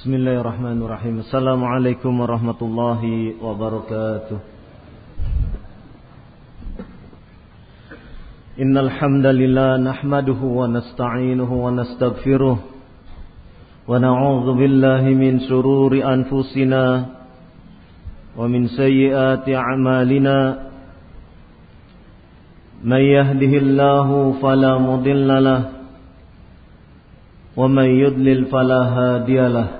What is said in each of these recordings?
Bismillahirrahmanirrahim. Assalamualaikum warahmatullahi wabarakatuh. Innal hamdalillah nahmaduhu wa nasta'inuhu wa nastaghfiruh wa na'udzu billahi min shururi anfusina wa min sayyiati a'malina. Man yahdihillahu fala mudilla lahu wa man yudlil fala hadiya.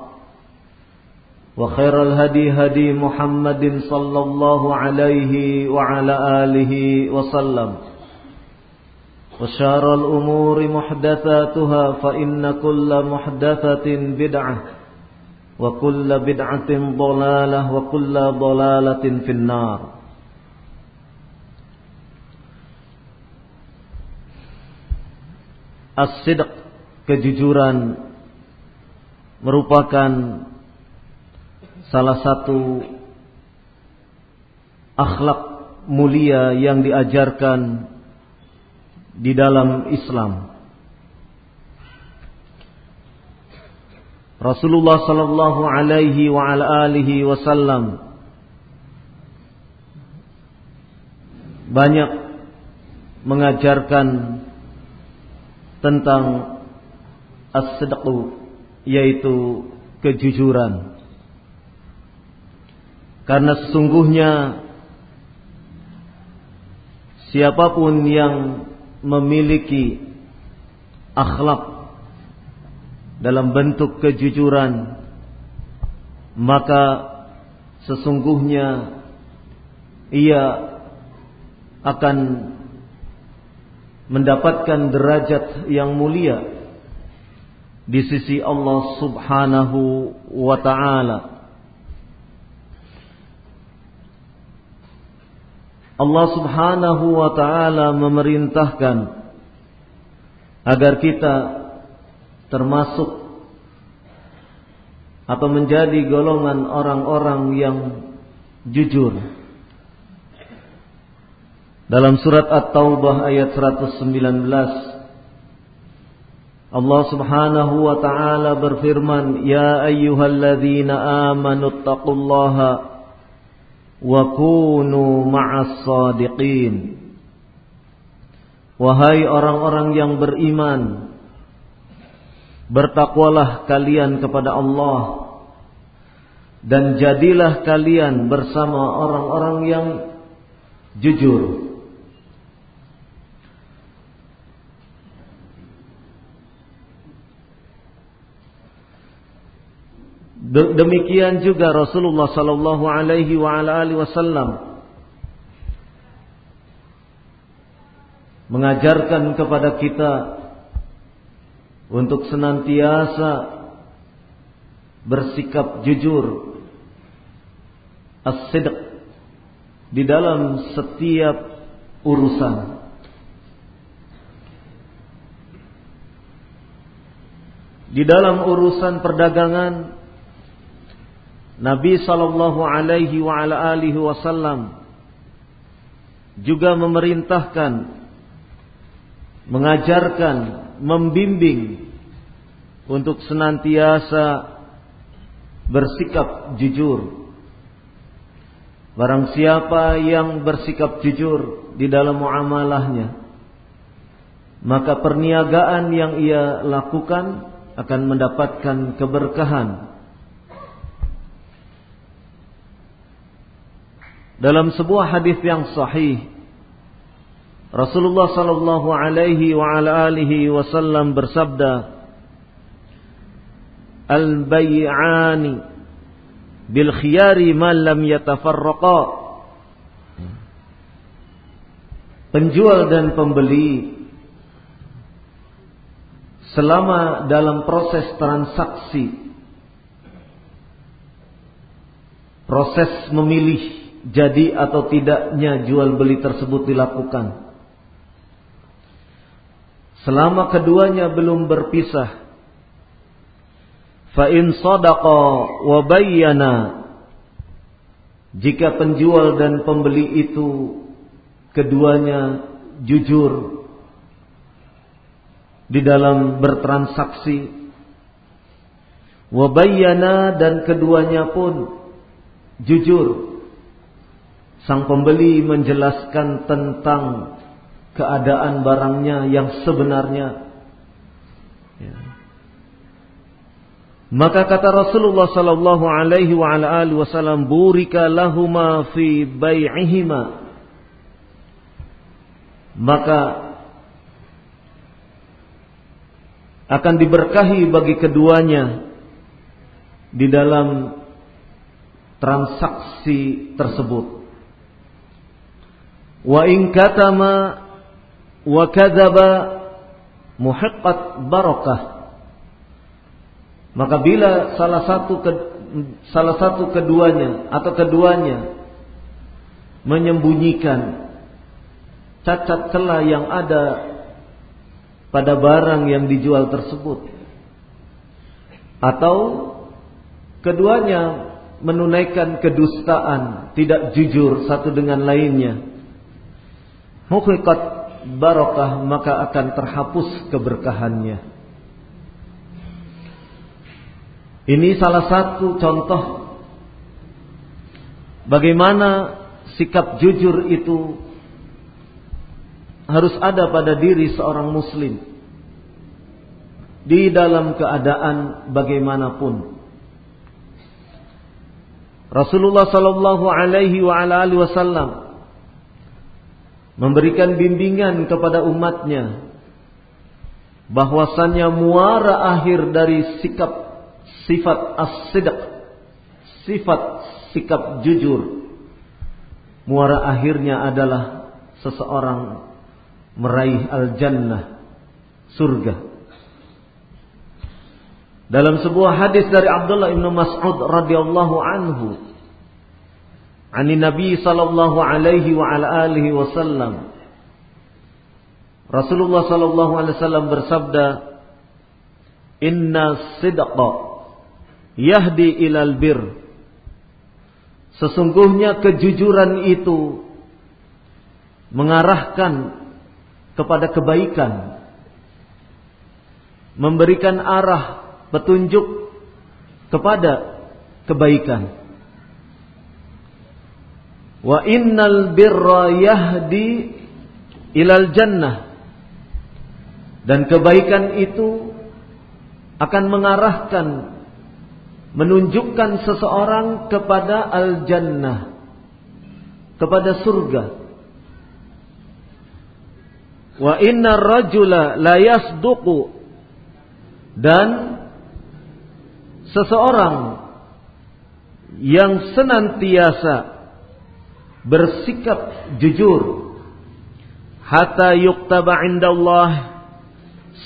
وخير الهدي هدي محمد صلى الله عليه وعلى آله وسلم. وشار الأمور محدثاتها فإن كل محدثة بدعة وكل بدعة ضلالة وكل ضلالة في النار. As-sidq kejujuran merupakan salah satu akhlak mulia yang diajarkan di dalam Islam. Rasulullah sallallahu alaihi wa ala alihi wasallam banyak mengajarkan tentang as-sidqu yaitu kejujuran. Karena sesungguhnya siapa pun yang memiliki akhlak dalam bentuk kejujuran maka sesungguhnya ia akan mendapatkan derajat yang mulia di sisi Allah Subhanahu wa taala Allah subhanahu wa ta'ala memerintahkan agar kita termasuk atau menjadi golongan orang-orang yang jujur. Dalam surat At-Taubah ayat 119 Allah Subhanahu wa taala berfirman, "Ya ayyuhalladzina amanu taqullaha wa kunu ma'as Wahai orang-orang yang beriman bertakwalah kalian kepada Allah dan jadilah kalian bersama orang-orang yang jujur Demikian juga Rasulullah sallallahu alaihi wa alihi wasallam mengajarkan kepada kita untuk senantiasa bersikap jujur as-sidq di dalam setiap urusan. Di dalam urusan perdagangan Nabi sallallahu alaihi wa ala alihi wasallam juga memerintahkan mengajarkan, membimbing untuk senantiasa bersikap jujur. Barang siapa yang bersikap jujur di dalam muamalahnya, maka perniagaan yang ia lakukan akan mendapatkan keberkahan. Dalam sebuah hadis yang sahih, Rasulullah sallallahu alaihi wa ala alihi wasallam bersabda, al-bay'ani bil khiyari ma lam yatafarraqa. Penjual dan pembeli selama dalam proses transaksi proses memilih jadi atau tidaknya jual beli tersebut dilakukan. Selama keduanya belum berpisah Fa in sadaqa wa bayyana jika penjual dan pembeli itu keduanya jujur di dalam bertransaksi wa bayyana dan keduanya pun jujur sang pembeli menjelaskan tentang keadaan barangnya yang sebenarnya ya maka kata Rasulullah sallallahu alaihi wa ala alihi wasallam burika lahuma fi bai'ihima. Maka akan diberkahi bagi keduanya di dalam transaksi tersebut. Wa in katama wa kadzaba barakah maka bila salah satu ke, salah satu keduanya atau keduanya menyembunyikan cacat celah yang ada pada barang yang dijual tersebut atau keduanya menunaikan kedustaan, tidak jujur satu dengan lainnya. Muhiqat barakah maka akan terhapus keberkahannya. Ini salah satu contoh bagaimana sikap jujur itu harus ada pada diri seorang muslim di dalam keadaan bagaimanapun. Rasulullah sallallahu alaihi wa alihi wasallam memberikan bimbingan kepada umatnya bahwasannya muara akhir dari sikap sifat as-sidq, sifat sikap jujur. Muara akhirnya adalah seseorang meraih al-jannah, surga. Dalam sebuah hadis dari Abdullah bin Mas'ud radhiyallahu anhu, ani Nabi sallallahu alaihi wa ala alihi wasallam Rasulullah sallallahu alaihi wasallam bersabda, "Inna sidqa yahdi ilal bir. Sesungguhnya kejujuran itu mengarahkan kepada kebaikan. Memberikan arah petunjuk kepada kebaikan. Wa innal birra yahdi ilal jannah. Dan kebaikan itu akan mengarahkan menunjukkan seseorang kepada al-jannah, kepada surga. Wa inna rajula la yasduqu dan seseorang yang senantiasa bersikap jujur. Hatta yuktaba indallah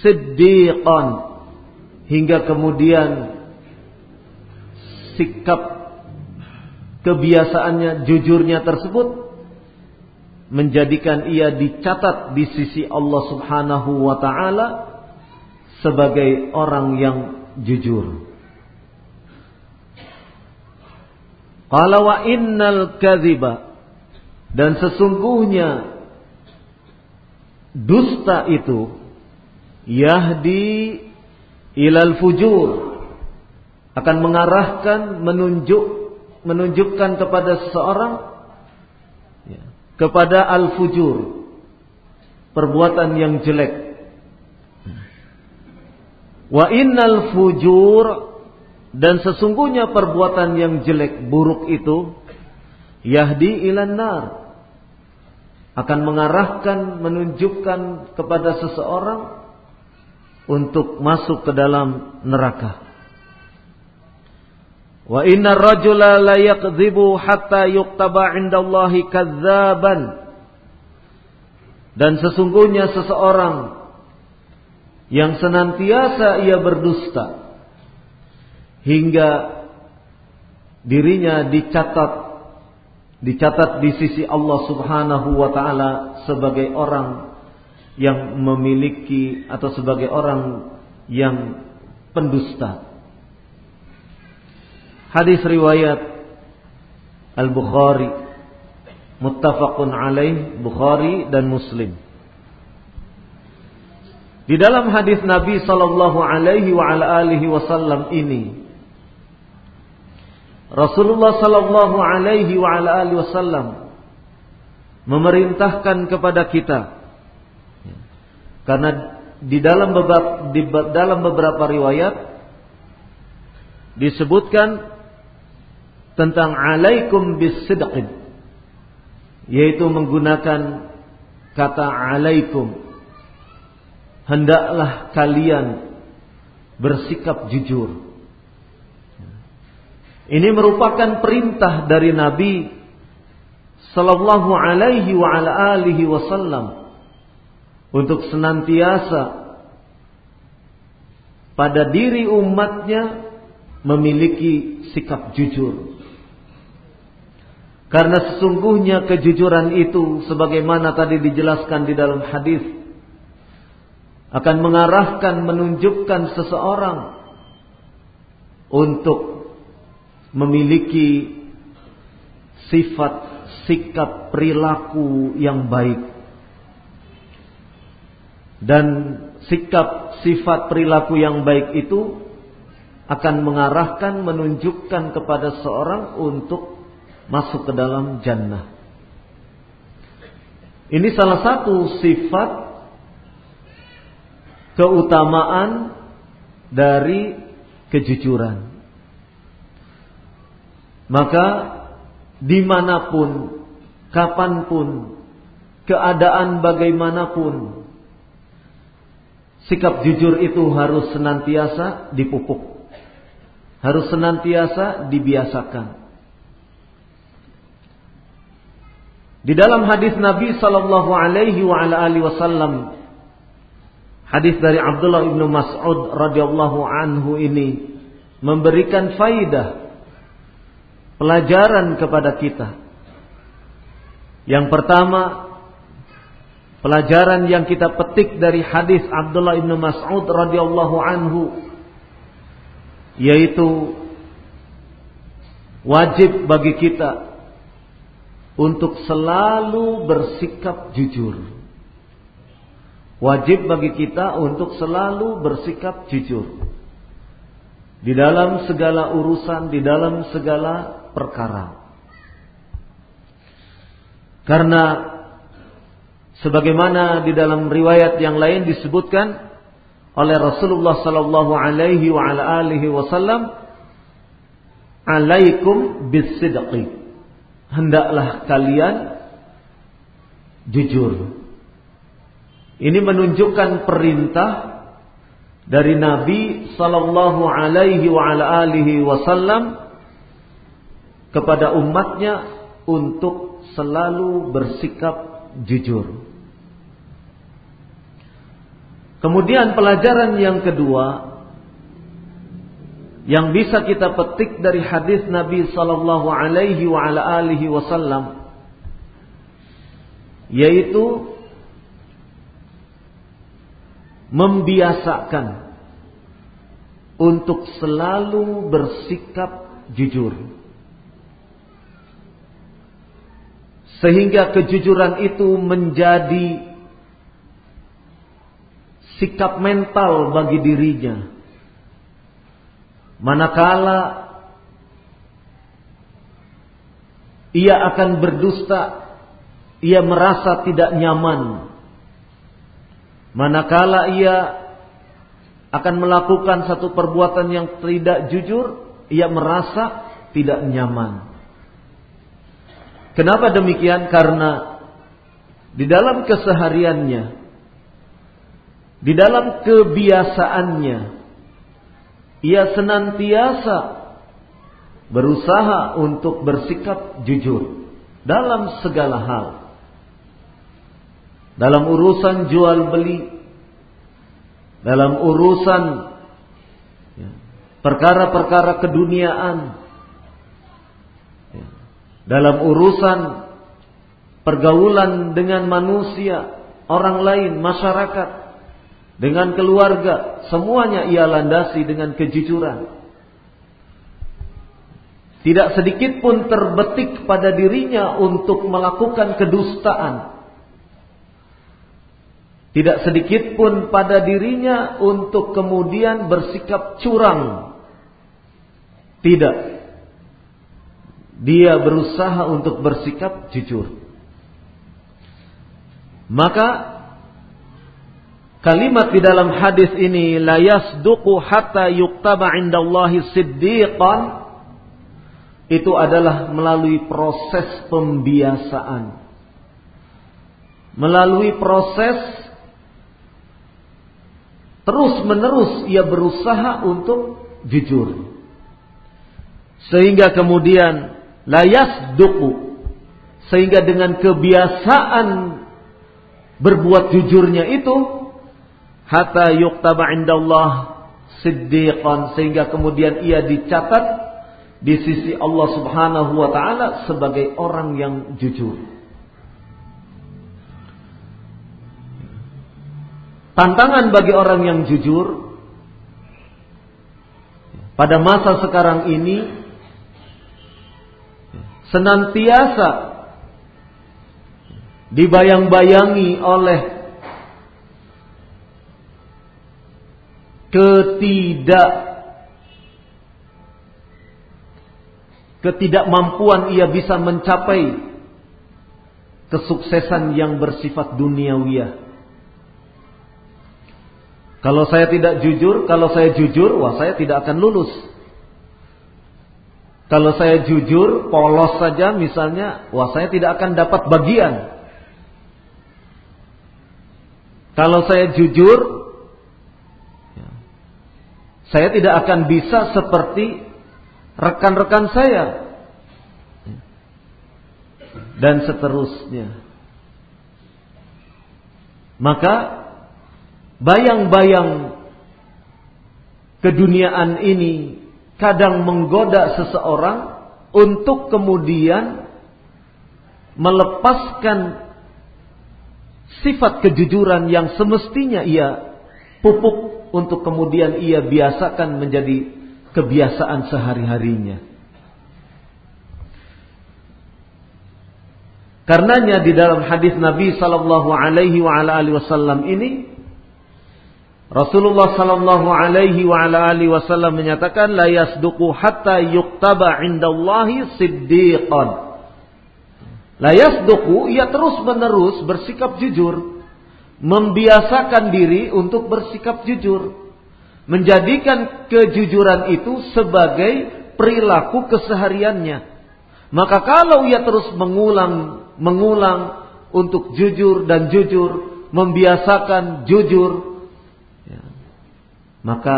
siddiqan. Hingga kemudian sikap kebiasaannya, jujurnya tersebut menjadikan ia dicatat di sisi Allah Subhanahu wa taala sebagai orang yang jujur. Qala wa innal kadhiba dan sesungguhnya dusta itu yahdi ilal fujur akan mengarahkan menunjuk menunjukkan kepada seseorang ya, kepada al fujur perbuatan yang jelek. Wa innal fujur dan sesungguhnya perbuatan yang jelek buruk itu yahdi ilan nar akan mengarahkan menunjukkan kepada seseorang untuk masuk ke dalam neraka. Wa inna rajula la hatta yuktaba indallahi kadzaban. Dan sesungguhnya seseorang yang senantiasa ia berdusta hingga dirinya dicatat dicatat di sisi Allah Subhanahu wa taala sebagai orang yang memiliki atau sebagai orang yang pendusta. Hadis riwayat Al-Bukhari muttafaqun alaih Bukhari dan Muslim. Di dalam hadis Nabi sallallahu alaihi wa ala alihi wasallam ini Rasulullah sallallahu alaihi wa ala alihi wasallam memerintahkan kepada kita. Karena di dalam beberapa, di dalam beberapa riwayat disebutkan tentang alaikum bisidqin yaitu menggunakan kata alaikum. Hendaklah kalian bersikap jujur ini merupakan perintah dari Nabi sallallahu alaihi wa ala alihi wasallam untuk senantiasa pada diri umatnya memiliki sikap jujur. Karena sesungguhnya kejujuran itu sebagaimana tadi dijelaskan di dalam hadis akan mengarahkan menunjukkan seseorang untuk memiliki sifat sikap perilaku yang baik dan sikap sifat perilaku yang baik itu akan mengarahkan menunjukkan kepada seorang untuk masuk ke dalam jannah. Ini salah satu sifat keutamaan dari kejujuran. Maka di mana pun, kapan pun, keadaan bagaimanapun, Sikap jujur itu harus senantiasa dipupuk. Harus senantiasa dibiasakan. Di dalam hadis Nabi sallallahu alaihi wa alihi wasallam hadis dari Abdullah bin Mas'ud radhiyallahu anhu ini memberikan faidah pelajaran kepada kita. Yang pertama, Pelajaran yang kita petik dari hadis Abdullah bin Mas'ud radhiyallahu anhu yaitu wajib bagi kita untuk selalu bersikap jujur. Wajib bagi kita untuk selalu bersikap jujur. Di dalam segala urusan, di dalam segala perkara. Karena sebagaimana di dalam riwayat yang lain disebutkan oleh Rasulullah sallallahu alaihi wa ala alihi wasallam alaikum bisidqi hendaklah kalian jujur ini menunjukkan perintah dari Nabi sallallahu alaihi wa ala alihi wasallam kepada umatnya untuk selalu bersikap jujur. Kemudian pelajaran yang kedua yang bisa kita petik dari hadis Nabi sallallahu alaihi wa ala alihi wasallam yaitu membiasakan untuk selalu bersikap jujur. Sehingga kejujuran itu menjadi sikap mental bagi dirinya. Manakala ia akan berdusta, ia merasa tidak nyaman. Manakala ia akan melakukan satu perbuatan yang tidak jujur, ia merasa tidak nyaman. Kenapa demikian? Karena di dalam kesehariannya, di dalam kebiasaannya, ia senantiasa berusaha untuk bersikap jujur dalam segala hal. Dalam urusan jual beli, dalam urusan ya, perkara-perkara keduniaan, dalam urusan pergaulan dengan manusia, orang lain, masyarakat, dengan keluarga, semuanya ia landasi dengan kejujuran. Tidak sedikit pun terbetik pada dirinya untuk melakukan kedustaan. Tidak sedikit pun pada dirinya untuk kemudian bersikap curang. Tidak dia berusaha untuk bersikap jujur. Maka kalimat di dalam hadis ini la yasduqu hatta yuktaba indallahi siddiqan itu adalah melalui proses pembiasaan. Melalui proses terus menerus ia berusaha untuk jujur. Sehingga kemudian layas duku sehingga dengan kebiasaan berbuat jujurnya itu hatta yuktaba indallah siddiqan sehingga kemudian ia dicatat di sisi Allah Subhanahu wa taala sebagai orang yang jujur. Tantangan bagi orang yang jujur pada masa sekarang ini senantiasa dibayang-bayangi oleh ketidak ketidakmampuan ia bisa mencapai kesuksesan yang bersifat duniawiyah. Kalau saya tidak jujur, kalau saya jujur, wah saya tidak akan lulus. Kalau saya jujur, polos saja misalnya, wah saya tidak akan dapat bagian. Kalau saya jujur, ya, saya tidak akan bisa seperti rekan-rekan saya. Dan seterusnya. Maka bayang-bayang keduniaan ini kadang menggoda seseorang untuk kemudian melepaskan sifat kejujuran yang semestinya ia pupuk untuk kemudian ia biasakan menjadi kebiasaan sehari-harinya. Karenanya di dalam hadis Nabi sallallahu alaihi wasallam ini Rasulullah sallallahu alaihi wa ala alihi wasallam menyatakan la yasduqu hatta yuktaba indallahi siddiqan. La yasduqu ia terus-menerus bersikap jujur, membiasakan diri untuk bersikap jujur, menjadikan kejujuran itu sebagai perilaku kesehariannya. Maka kalau ia terus mengulang mengulang untuk jujur dan jujur, membiasakan jujur, maka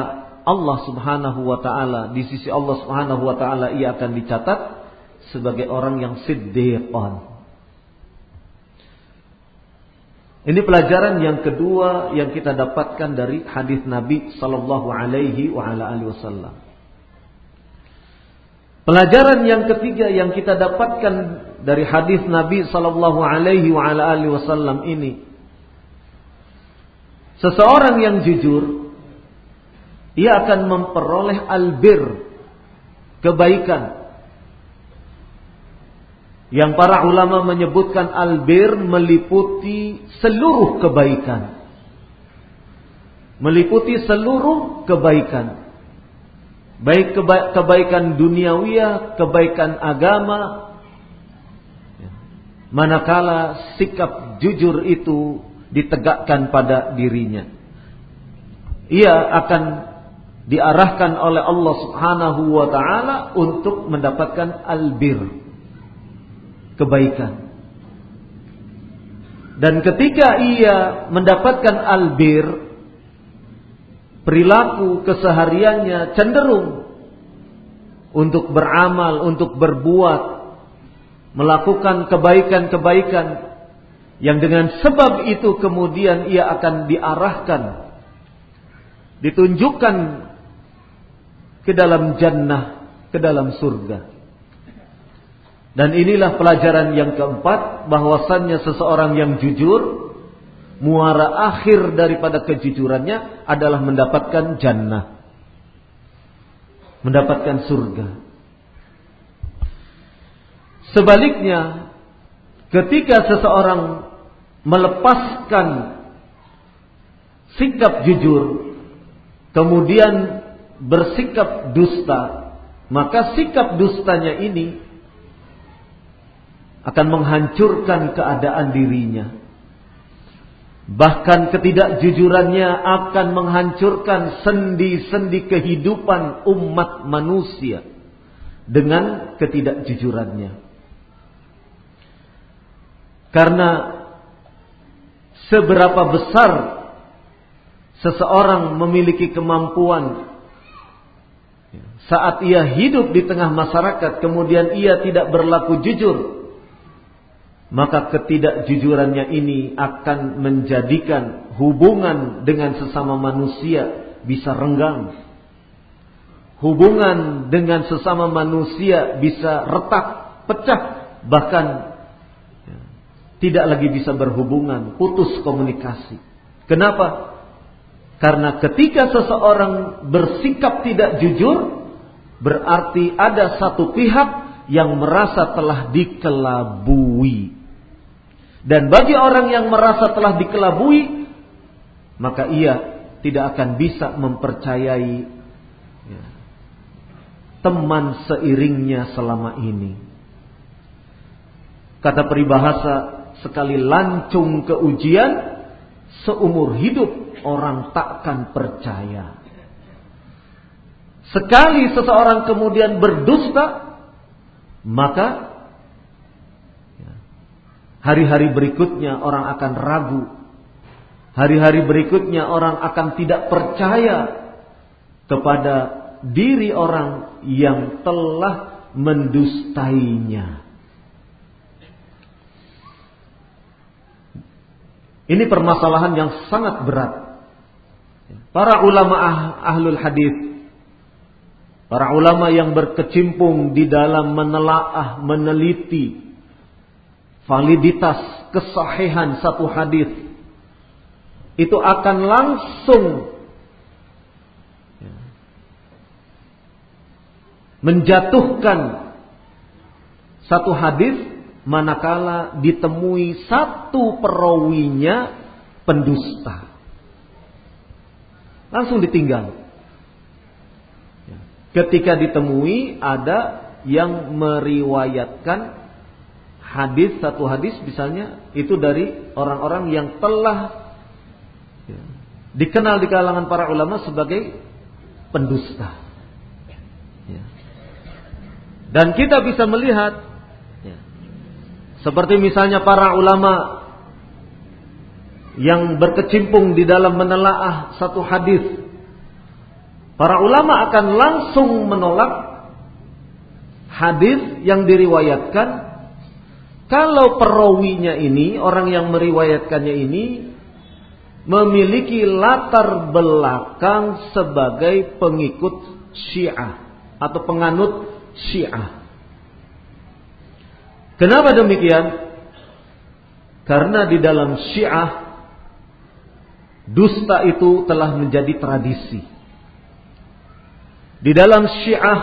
Allah Subhanahu wa taala di sisi Allah Subhanahu wa taala ia akan dicatat sebagai orang yang siddiqan. Ini pelajaran yang kedua yang kita dapatkan dari hadis Nabi sallallahu alaihi wasallam. Pelajaran yang ketiga yang kita dapatkan dari hadis Nabi sallallahu alaihi wasallam ini seseorang yang jujur ia akan memperoleh albir, kebaikan. Yang para ulama menyebutkan albir meliputi seluruh kebaikan. meliputi seluruh kebaikan. Baik keba kebaikan duniawiyah, kebaikan agama. Manakala sikap jujur itu ditegakkan pada dirinya. Ia akan diarahkan oleh Allah Subhanahu wa taala untuk mendapatkan albir. Kebaikan. Dan ketika ia mendapatkan albir, perilaku kesehariannya cenderung untuk beramal, untuk berbuat, melakukan kebaikan-kebaikan yang dengan sebab itu kemudian ia akan diarahkan, ditunjukkan ke dalam jannah, ke dalam surga. Dan inilah pelajaran yang keempat bahwasannya seseorang yang jujur muara akhir daripada kejujurannya adalah mendapatkan jannah. Mendapatkan surga. Sebaliknya, ketika seseorang melepaskan sikap jujur, kemudian bersikap dusta, maka sikap dustanya ini akan menghancurkan keadaan dirinya Bahkan ketidakjujurannya akan menghancurkan sendi-sendi kehidupan umat manusia dengan ketidakjujurannya. Karena seberapa besar seseorang memiliki kemampuan saat ia hidup di tengah masyarakat kemudian ia tidak berlaku jujur maka ketidakjujurannya ini akan menjadikan hubungan dengan sesama manusia bisa renggang. Hubungan dengan sesama manusia bisa retak, pecah, bahkan ya, tidak lagi bisa berhubungan, putus komunikasi. Kenapa? Karena ketika seseorang bersikap tidak jujur, berarti ada satu pihak yang merasa telah dikelabui dan bagi orang yang merasa telah dikelabui, maka ia tidak akan bisa mempercayai ya, teman seiringnya selama ini. Kata peribahasa, sekali lancung ke ujian, seumur hidup orang takkan percaya. Sekali seseorang kemudian berdusta, maka Hari-hari berikutnya orang akan ragu. Hari-hari berikutnya orang akan tidak percaya kepada diri orang yang telah mendustainya. Ini permasalahan yang sangat berat. Para ulama ah, ahlul hadis, para ulama yang berkecimpung di dalam menelaah, meneliti validitas kesahihan satu hadis itu akan langsung menjatuhkan satu hadis manakala ditemui satu perawinya pendusta. Langsung ditinggal. Ya, ketika ditemui ada yang meriwayatkan hadis satu hadis misalnya itu dari orang-orang yang telah ya, dikenal di kalangan para ulama sebagai pendusta. Ya. Dan kita bisa melihat seperti misalnya para ulama yang berkecimpung di dalam menelaah satu hadis. Para ulama akan langsung menolak hadis yang diriwayatkan kalau perawinya ini, orang yang meriwayatkannya ini memiliki latar belakang sebagai pengikut Syiah atau penganut Syiah. Kenapa demikian? Karena di dalam Syiah dusta itu telah menjadi tradisi. Di dalam Syiah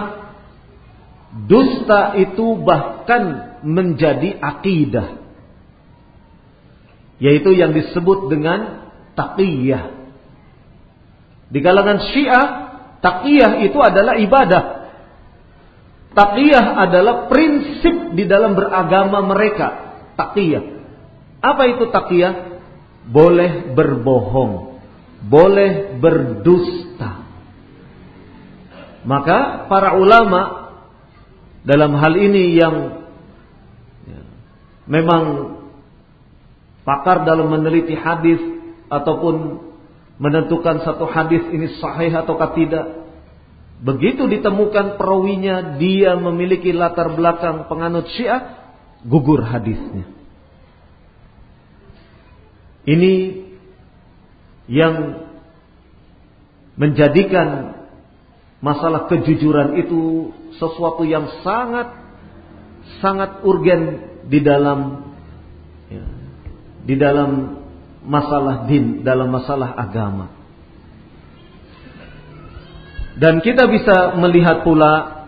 dusta itu bahkan menjadi akidah. Yaitu yang disebut dengan taqiyah. Di kalangan Syiah, taqiyah itu adalah ibadah. Taqiyah adalah prinsip di dalam beragama mereka. Taqiyah. Apa itu taqiyah? Boleh berbohong, boleh berdusta. Maka para ulama dalam hal ini yang ya, memang pakar dalam meneliti hadis ataupun menentukan satu hadis ini sahih atau tidak. Begitu ditemukan perawinya dia memiliki latar belakang penganut Syiah, gugur hadisnya. Ini yang menjadikan masalah kejujuran itu sesuatu yang sangat sangat urgen di dalam ya, di dalam masalah din, dalam masalah agama. Dan kita bisa melihat pula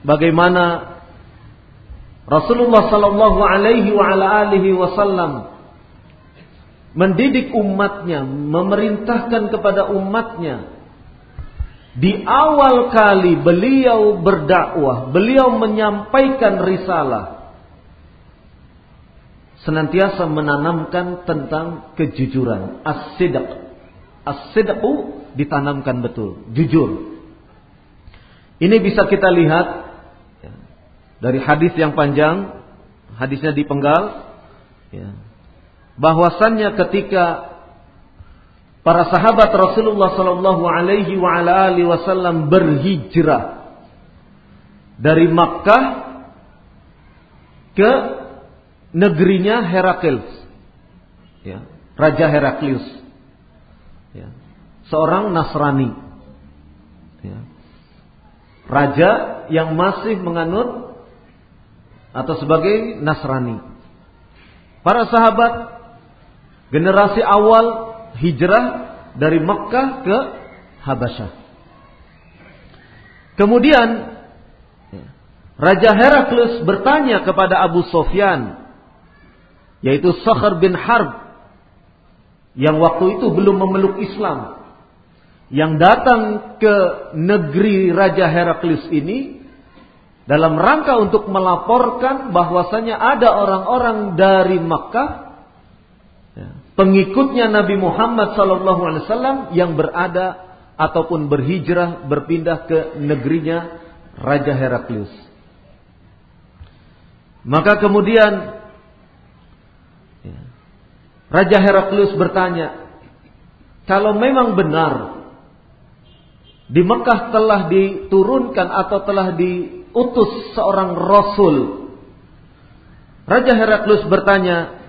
bagaimana Rasulullah sallallahu alaihi wa ala wasallam mendidik umatnya, memerintahkan kepada umatnya. Di awal kali beliau berdakwah, beliau menyampaikan risalah. Senantiasa menanamkan tentang kejujuran, as-sidq. As-sidqu ditanamkan betul, jujur. Ini bisa kita lihat ya, dari hadis yang panjang, hadisnya dipenggal, ya, bahwasannya ketika para sahabat Rasulullah Sallallahu Alaihi Wasallam berhijrah dari Makkah ke negerinya Heraklius, ya, Raja Heraklius, ya, seorang Nasrani, ya, raja yang masih menganut atau sebagai Nasrani. Para sahabat Generasi awal hijrah dari Mekah ke Habasyah. Kemudian Raja Heraklius bertanya kepada Abu Sofyan, yaitu Sakhar bin Harb, yang waktu itu belum memeluk Islam, yang datang ke negeri Raja Heraklius ini dalam rangka untuk melaporkan bahwasanya ada orang-orang dari Makkah pengikutnya Nabi Muhammad SAW yang berada ataupun berhijrah berpindah ke negerinya Raja Heraklius. Maka kemudian ya, Raja Heraklius bertanya, kalau memang benar di Mekah telah diturunkan atau telah diutus seorang rasul. Raja Heraklius bertanya,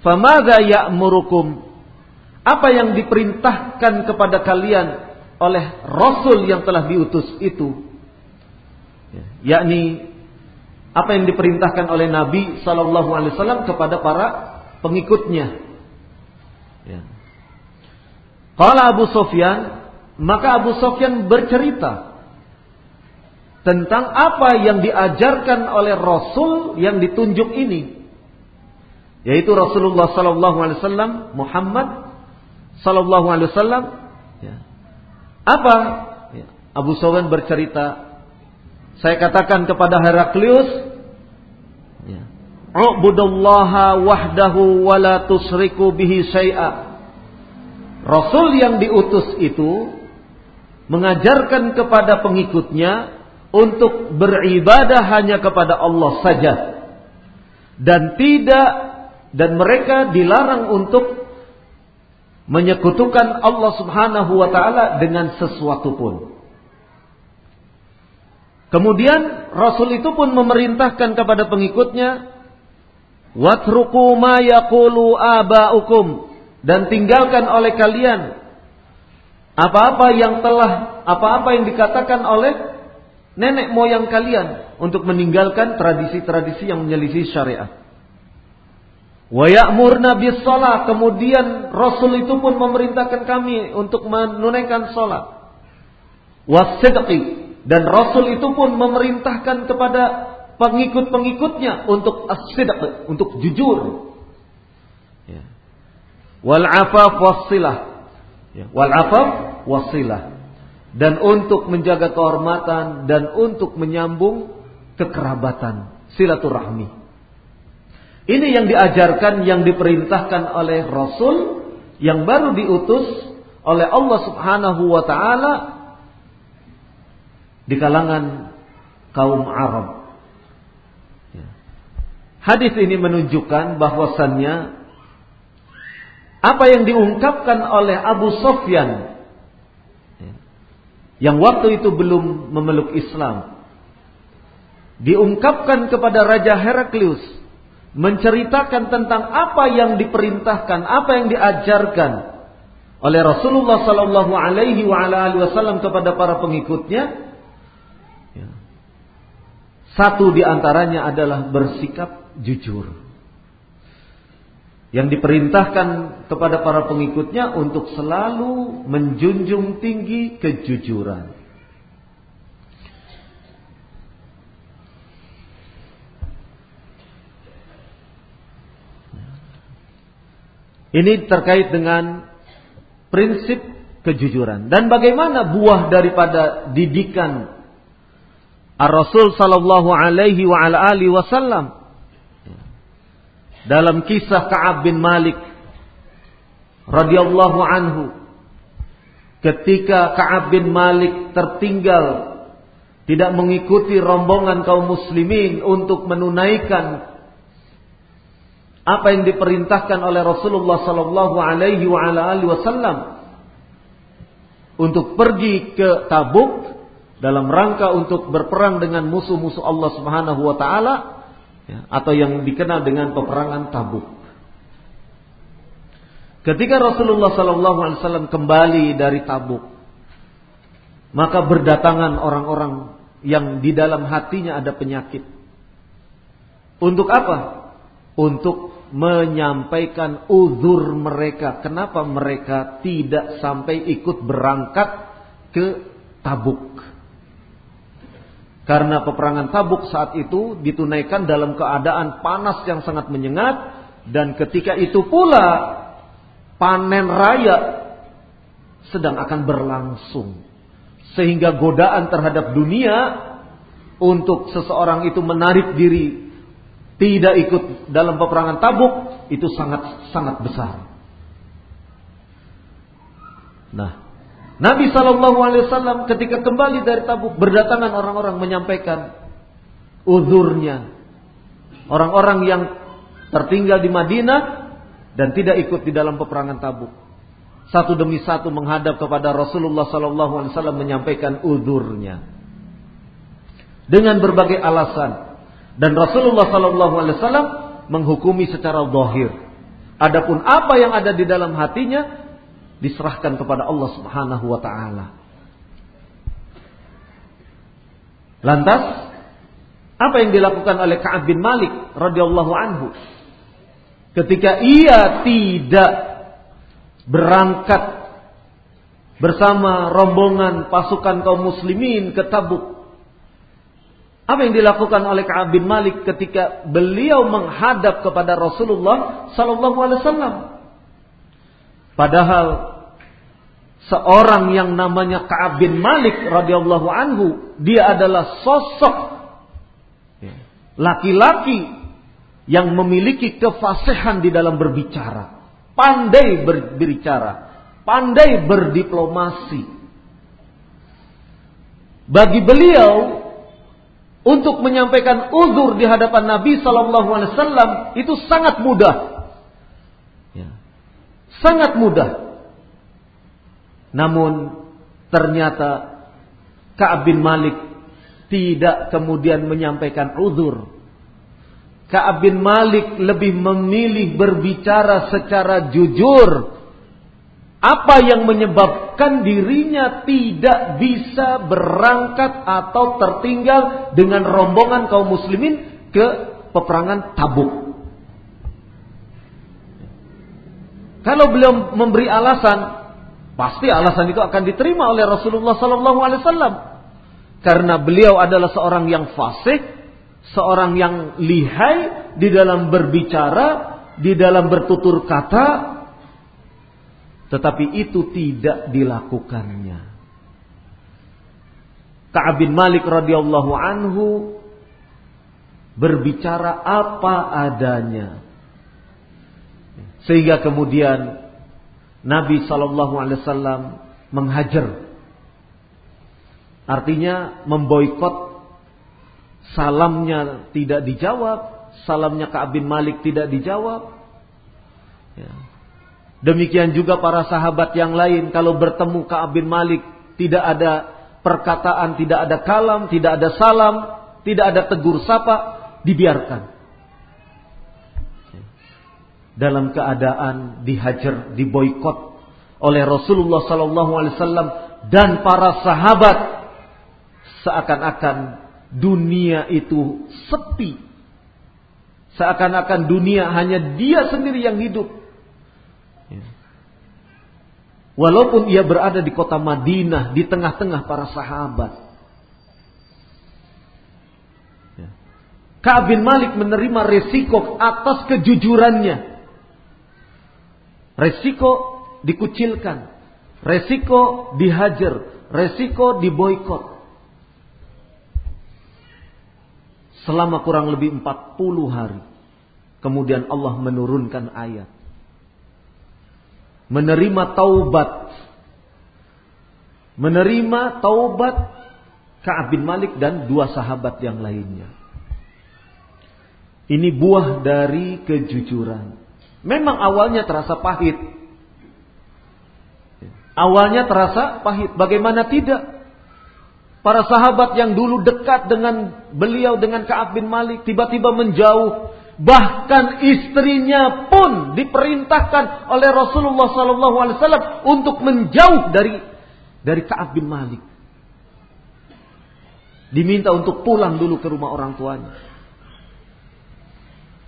Famadha ya'murukum? Apa yang diperintahkan kepada kalian oleh Rasul yang telah diutus itu? Ya, yakni apa yang diperintahkan oleh Nabi Sallallahu Alaihi Wasallam kepada para pengikutnya. Ya. Kalau Abu Sofyan, maka Abu Sofyan bercerita tentang apa yang diajarkan oleh Rasul yang ditunjuk ini yaitu Rasulullah sallallahu alaihi wasallam Muhammad sallallahu alaihi wasallam ya. apa ya. Abu Sufyan bercerita saya katakan kepada Heraklius ya Ubudallaha wahdahu wa la tusriku bihi syai'a Rasul yang diutus itu mengajarkan kepada pengikutnya untuk beribadah hanya kepada Allah saja dan tidak dan mereka dilarang untuk menyekutukan Allah Subhanahu wa taala dengan sesuatu pun. Kemudian Rasul itu pun memerintahkan kepada pengikutnya watruku ma yaqulu dan tinggalkan oleh kalian apa-apa yang telah apa-apa yang dikatakan oleh nenek moyang kalian untuk meninggalkan tradisi-tradisi yang menyelisih syariat. Wa ya'murna bis salat. Kemudian Rasul itu pun memerintahkan kami untuk menunaikan salat. Wasidqi. Dan Rasul itu pun memerintahkan kepada pengikut-pengikutnya untuk as untuk jujur. Ya. Wal afaf wassilah. Ya. Wal afaf wasilah dan untuk menjaga kehormatan dan untuk menyambung kekerabatan silaturahmi. Ini yang diajarkan yang diperintahkan oleh Rasul yang baru diutus oleh Allah Subhanahu wa taala di kalangan kaum Arab. Ya. Hadis ini menunjukkan bahwasannya apa yang diungkapkan oleh Abu Sofyan ya, yang waktu itu belum memeluk Islam diungkapkan kepada Raja Heraklius menceritakan tentang apa yang diperintahkan, apa yang diajarkan oleh Rasulullah Sallallahu Alaihi Wasallam kepada para pengikutnya satu di antaranya adalah bersikap jujur. Yang diperintahkan kepada para pengikutnya untuk selalu menjunjung tinggi kejujuran. Ini terkait dengan prinsip kejujuran. Dan bagaimana buah daripada didikan Ar-Rasul sallallahu alaihi wa ala alihi wasallam dalam kisah Ka'ab bin Malik radhiyallahu anhu ketika Ka'ab bin Malik tertinggal tidak mengikuti rombongan kaum muslimin untuk menunaikan apa yang diperintahkan oleh Rasulullah sallallahu alaihi wasallam untuk pergi ke Tabuk dalam rangka untuk berperang dengan musuh-musuh Allah Subhanahu wa taala ya, atau yang dikenal dengan peperangan Tabuk. Ketika Rasulullah sallallahu alaihi wasallam kembali dari Tabuk, maka berdatangan orang-orang yang di dalam hatinya ada penyakit. Untuk apa? Untuk menyampaikan uzur mereka. Kenapa mereka tidak sampai ikut berangkat ke Tabuk? Karena peperangan Tabuk saat itu ditunaikan dalam keadaan panas yang sangat menyengat dan ketika itu pula panen raya sedang akan berlangsung. Sehingga godaan terhadap dunia untuk seseorang itu menarik diri tidak ikut dalam peperangan Tabuk itu sangat sangat besar. Nah, Nabi Shallallahu Alaihi Wasallam ketika kembali dari Tabuk berdatangan orang-orang menyampaikan uzurnya, orang-orang yang tertinggal di Madinah dan tidak ikut di dalam peperangan Tabuk. Satu demi satu menghadap kepada Rasulullah Shallallahu Alaihi Wasallam menyampaikan uzurnya dengan berbagai alasan dan Rasulullah Shallallahu Alaihi Wasallam menghukumi secara zahir. Adapun apa yang ada di dalam hatinya diserahkan kepada Allah Subhanahu wa taala. Lantas apa yang dilakukan oleh Ka'ab bin Malik radhiyallahu anhu ketika ia tidak berangkat bersama rombongan pasukan kaum muslimin ke Tabuk. Apa yang dilakukan oleh Ka'ab bin Malik ketika beliau menghadap kepada Rasulullah sallallahu alaihi wasallam? Padahal seorang yang namanya Ka'ab bin Malik radhiyallahu anhu, dia adalah sosok laki-laki yang memiliki kefasihan di dalam berbicara, pandai berbicara, pandai berdiplomasi. Bagi beliau untuk menyampaikan uzur di hadapan Nabi Sallallahu Alaihi Wasallam itu sangat mudah. Sangat mudah. Namun ternyata Ka'ab bin Malik tidak kemudian menyampaikan uzur. Ka'ab bin Malik lebih memilih berbicara secara jujur. Apa yang menyebabkan dirinya tidak bisa berangkat atau tertinggal dengan rombongan kaum muslimin ke peperangan Tabuk. Kalau beliau memberi alasan, pasti alasan itu akan diterima oleh Rasulullah Wasallam. Karena beliau adalah seorang yang fasik, seorang yang lihai di dalam berbicara, di dalam bertutur kata, Tetapi itu tidak dilakukannya. Ka'ab bin Malik radhiyallahu anhu berbicara apa adanya. Sehingga kemudian Nabi sallallahu alaihi wasallam menghajar. Artinya memboikot salamnya tidak dijawab, salamnya Ka'ab bin Malik tidak dijawab. Ya. Demikian juga para sahabat yang lain kalau bertemu Ka'ab bin Malik tidak ada perkataan, tidak ada kalam, tidak ada salam, tidak ada tegur sapa, dibiarkan. Dalam keadaan dihajar, diboikot oleh Rasulullah sallallahu alaihi wasallam dan para sahabat seakan-akan dunia itu sepi. Seakan-akan dunia hanya dia sendiri yang hidup. Walaupun ia berada di kota Madinah, di tengah-tengah para sahabat. Ya. Ka'ab bin Malik menerima resiko atas kejujurannya. Resiko dikucilkan. Resiko dihajar. Resiko diboykot. Selama kurang lebih 40 hari. Kemudian Allah menurunkan ayat menerima taubat. Menerima taubat Ka'ab bin Malik dan dua sahabat yang lainnya. Ini buah dari kejujuran. Memang awalnya terasa pahit. Awalnya terasa pahit. Bagaimana tidak? Para sahabat yang dulu dekat dengan beliau dengan Ka'ab bin Malik tiba-tiba menjauh Bahkan istrinya pun diperintahkan oleh Rasulullah SAW untuk menjauh dari dari Kaab bin Malik. Diminta untuk pulang dulu ke rumah orang tuanya.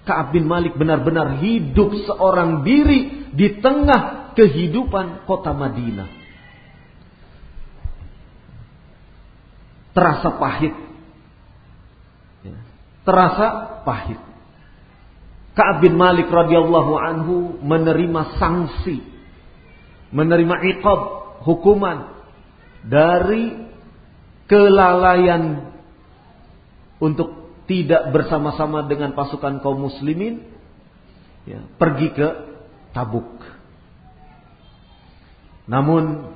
Kaab bin Malik benar-benar hidup seorang diri di tengah kehidupan kota Madinah. Terasa pahit. Ya. Terasa pahit. Ka'ab bin Malik radhiyallahu anhu menerima sanksi, menerima iqab, hukuman dari kelalaian untuk tidak bersama-sama dengan pasukan kaum muslimin ya, pergi ke Tabuk. Namun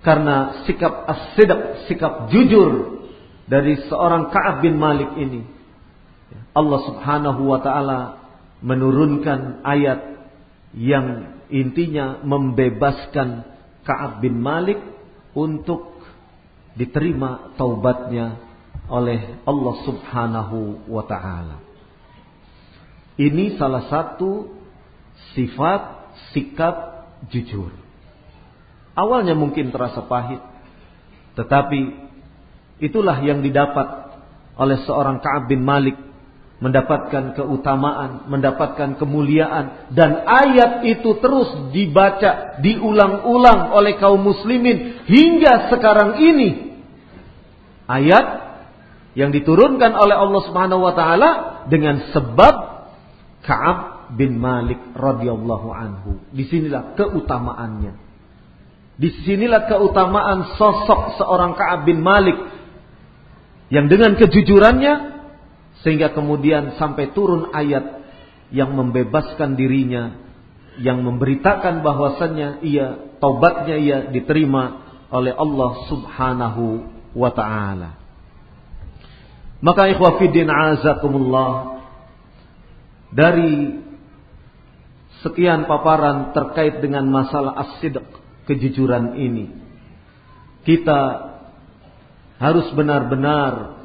karena sikap as sikap jujur dari seorang Ka'ab bin Malik ini, Allah Subhanahu wa taala menurunkan ayat yang intinya membebaskan Ka'ab bin Malik untuk diterima taubatnya oleh Allah Subhanahu wa taala. Ini salah satu sifat sikap jujur. Awalnya mungkin terasa pahit, tetapi itulah yang didapat oleh seorang Ka'ab bin Malik mendapatkan keutamaan, mendapatkan kemuliaan dan ayat itu terus dibaca, diulang-ulang oleh kaum muslimin hingga sekarang ini. Ayat yang diturunkan oleh Allah Subhanahu wa taala dengan sebab Ka'ab bin Malik radhiyallahu anhu. Di sinilah keutamaannya. Di sinilah keutamaan sosok seorang Ka'ab bin Malik yang dengan kejujurannya sehingga kemudian sampai turun ayat yang membebaskan dirinya, yang memberitakan bahwasannya ia taubatnya ia diterima oleh Allah Subhanahu wa taala. Maka ikhwafidin azakumullah dari sekian paparan terkait dengan masalah as-sidq, kejujuran ini. Kita harus benar-benar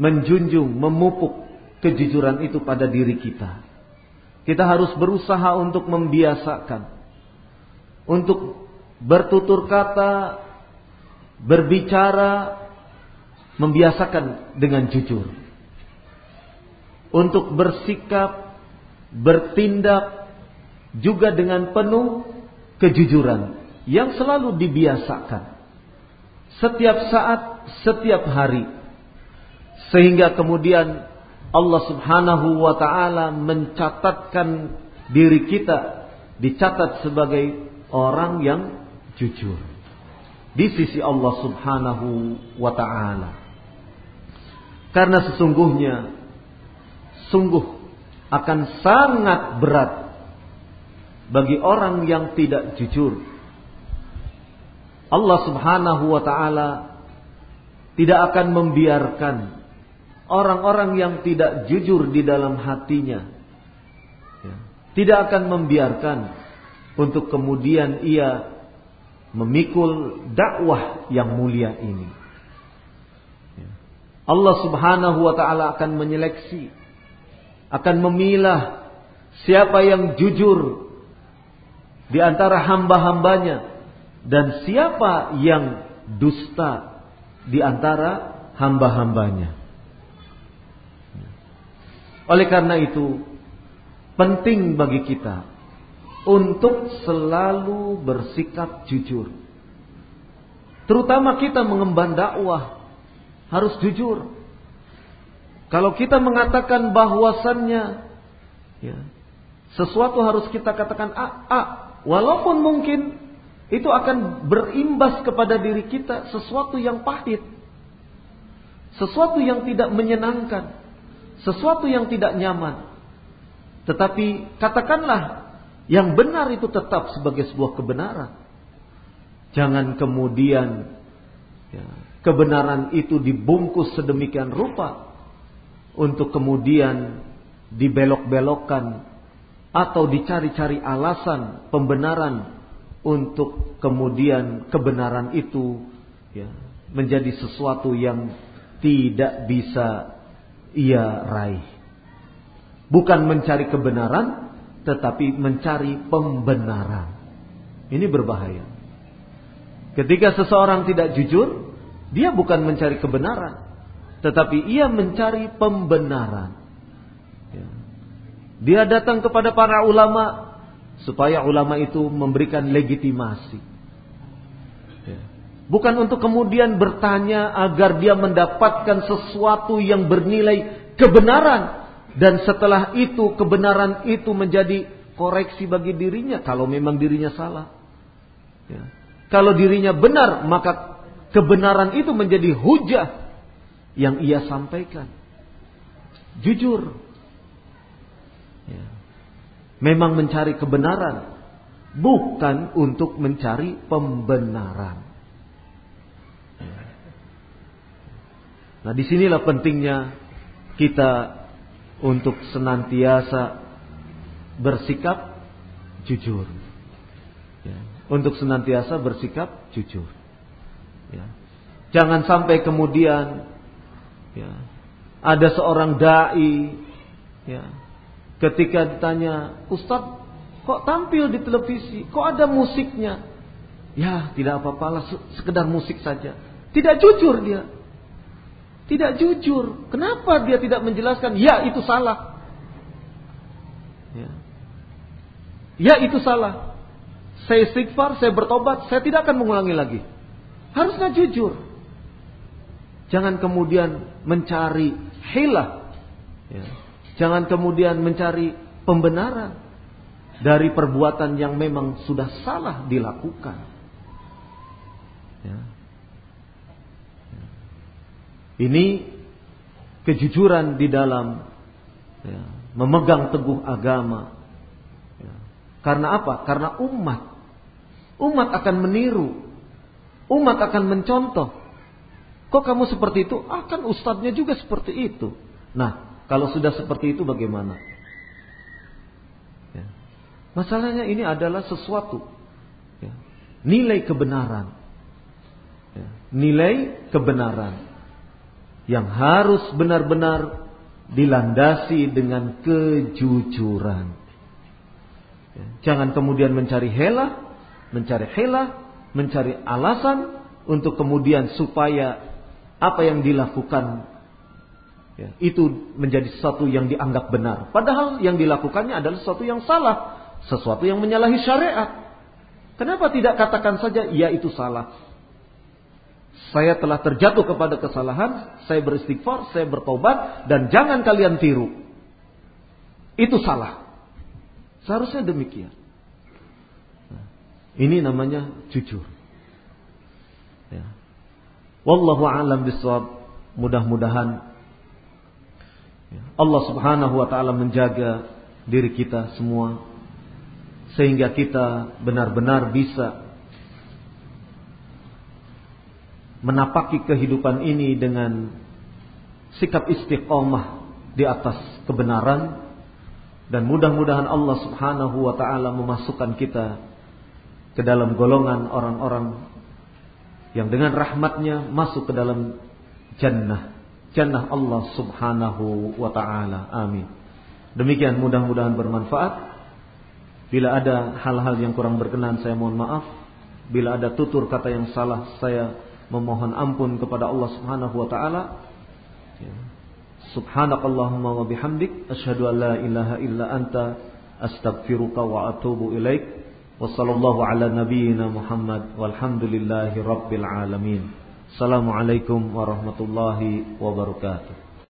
menjunjung, memupuk kejujuran itu pada diri kita. Kita harus berusaha untuk membiasakan, untuk bertutur kata, berbicara, membiasakan dengan jujur. Untuk bersikap, bertindak juga dengan penuh kejujuran yang selalu dibiasakan. Setiap saat, setiap hari sehingga kemudian Allah Subhanahu wa taala mencatatkan diri kita dicatat sebagai orang yang jujur di sisi Allah Subhanahu wa taala. Karena sesungguhnya sungguh akan sangat berat bagi orang yang tidak jujur. Allah Subhanahu wa taala tidak akan membiarkan orang-orang yang tidak jujur di dalam hatinya. Ya, tidak akan membiarkan untuk kemudian ia memikul dakwah yang mulia ini. Ya. Allah Subhanahu wa taala akan menyeleksi akan memilah siapa yang jujur di antara hamba-hambanya dan siapa yang dusta di antara hamba-hambanya. Oleh karena itu, penting bagi kita untuk selalu bersikap jujur. Terutama kita mengemban dakwah harus jujur. Kalau kita mengatakan bahwasannya ya, sesuatu harus kita katakan a, a, walaupun mungkin itu akan berimbas kepada diri kita sesuatu yang pahit, sesuatu yang tidak menyenangkan, sesuatu yang tidak nyaman. Tetapi katakanlah yang benar itu tetap sebagai sebuah kebenaran. Jangan kemudian ya, kebenaran itu dibungkus sedemikian rupa untuk kemudian dibelok-belokkan atau dicari-cari alasan pembenaran untuk kemudian kebenaran itu ya, menjadi sesuatu yang tidak bisa ia raih. Bukan mencari kebenaran, tetapi mencari pembenaran. Ini berbahaya. Ketika seseorang tidak jujur, dia bukan mencari kebenaran, tetapi ia mencari pembenaran. Ya. Dia datang kepada para ulama supaya ulama itu memberikan legitimasi. Bukan untuk kemudian bertanya agar dia mendapatkan sesuatu yang bernilai kebenaran dan setelah itu kebenaran itu menjadi koreksi bagi dirinya kalau memang dirinya salah. Ya. Kalau dirinya benar maka kebenaran itu menjadi hujah yang ia sampaikan. Jujur. Ya. Memang mencari kebenaran. Bukan untuk mencari pembenaran. Nah di sinilah pentingnya kita untuk senantiasa bersikap jujur. Ya. Untuk senantiasa bersikap jujur. Ya. Jangan sampai kemudian Ya. Ada seorang dai ya. Ketika ditanya, "Ustaz, kok tampil di televisi? Kok ada musiknya?" Ya, tidak apa-apalah, sekedar musik saja. Tidak jujur dia. Tidak jujur. Kenapa dia tidak menjelaskan? Ya, itu salah. Ya, ya itu salah. Saya istighfar, saya bertobat, saya tidak akan mengulangi lagi. Harusnya jujur. Jangan kemudian mencari hilah. Ya. Jangan kemudian mencari pembenaran dari perbuatan yang memang sudah salah dilakukan. Ya. Ini kejujuran di dalam ya, memegang teguh agama. Ya. Karena apa? Karena umat. Umat akan meniru. Umat akan mencontoh. Kok kamu seperti itu? Ah kan ustadznya juga seperti itu. Nah, kalau sudah seperti itu bagaimana? Ya. Masalahnya ini adalah sesuatu. Ya. Nilai kebenaran. Ya. Nilai kebenaran. Yang harus benar-benar dilandasi dengan kejujuran. Ya. Jangan kemudian mencari helah, mencari helah, mencari alasan untuk kemudian supaya apa yang dilakukan ya, itu menjadi sesuatu yang dianggap benar. Padahal yang dilakukannya adalah sesuatu yang salah, sesuatu yang menyalahi syariat. Kenapa tidak katakan saja ya itu salah? Saya telah terjatuh kepada kesalahan, saya beristighfar, saya bertobat dan jangan kalian tiru. Itu salah. Seharusnya demikian. Ini namanya jujur. Ya. Wallahu a'lam bishawab. Mudah-mudahan ya, Allah Subhanahu wa taala menjaga diri kita semua sehingga kita benar-benar bisa menapaki kehidupan ini dengan sikap istiqomah di atas kebenaran. Dan mudah-mudahan Allah Subhanahu wa taala memasukkan kita ke dalam golongan orang-orang yang dengan rahmatnya masuk ke dalam jannah. Jannah Allah Subhanahu wa taala. Amin. Demikian mudah-mudahan bermanfaat. Bila ada hal-hal yang kurang berkenan saya mohon maaf. Bila ada tutur kata yang salah saya memohon ampun kepada Allah Subhanahu wa taala ya. Subhanakallahumma wa bihamdik asyhadu an la ilaha illa anta astaghfiruka wa atubu ilaik Wassallallahu ala nabiyyina Muhammad walhamdulillahi rabbil alamin. Assalamualaikum warahmatullahi wabarakatuh.